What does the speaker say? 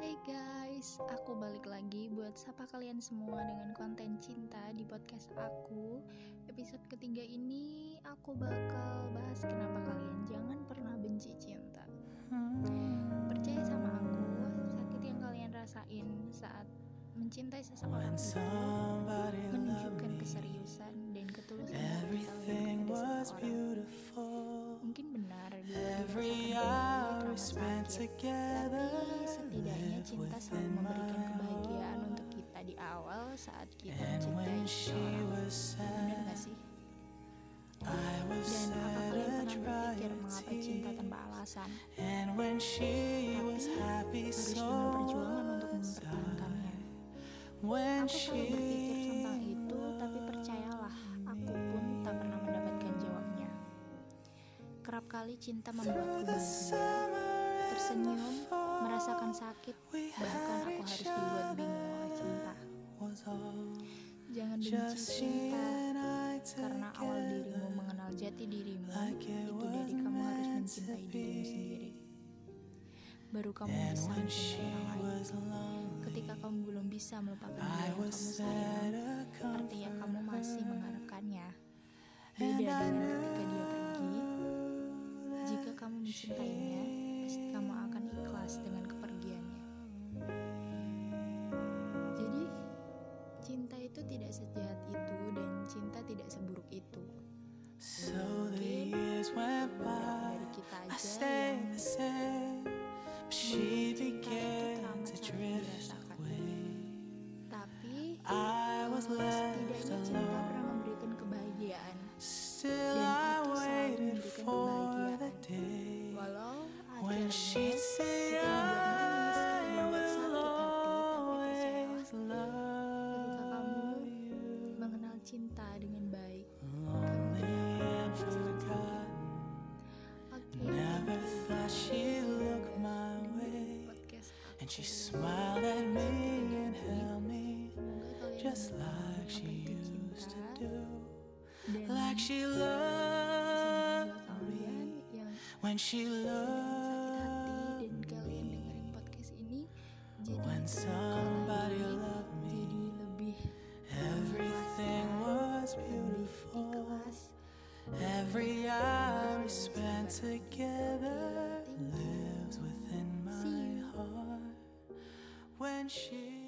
Hai guys, aku balik lagi buat sapa kalian semua dengan konten cinta di podcast aku. Episode ketiga ini aku bakal bahas kenapa kalian jangan pernah benci cinta. Percaya sama aku, sakit yang kalian rasain saat mencintai seseorang itu menunjukkan keseriusan dan ketulusan hati kalian kepada seseorang. Mungkin benar bila dirasakan kembali terasa sakit, tapi setidaknya cinta selalu memberikan kebahagiaan untuk kita di awal saat kita mencintai seseorang. Benar gak sih? Dan apa kalian pernah berpikir mengapa cinta tanpa alasan? Tapi harus dengan perjuangan untuk mempertahankannya. Aku selalu berpikir tentang itu, tapi percayalah, aku pun tak pernah mendapatkan jawabnya. Kerap kali cinta membuatku bahagia, tersenyum, merasakan sakit, bahkan aku harus dibuat bingung oleh cinta. Jangan benci cinta, karena awal dirimu mengenal jati dirimu, itu dari kamu harus mencintai dirimu sendiri. Baru kamu bisa mencintai orang lain. Ketika kamu belum bisa melupakan dia yang kamu sayang, artinya kamu masih mengharapkannya. Beda dengan ketika itu tidak sejahat itu dan cinta tidak seburuk itu. Mungkin dari kita aja teramat sakit dirasakan. Tapi, setidaknya cinta pernah memberikan kebahagiaan. Dan itu selalu memberikan kebahagiaan. Walau itu podcast And she smiled at me and held me just like she used to do. Like she loved yang when she loved jadi when Every hour we spent together lives within my heart. When she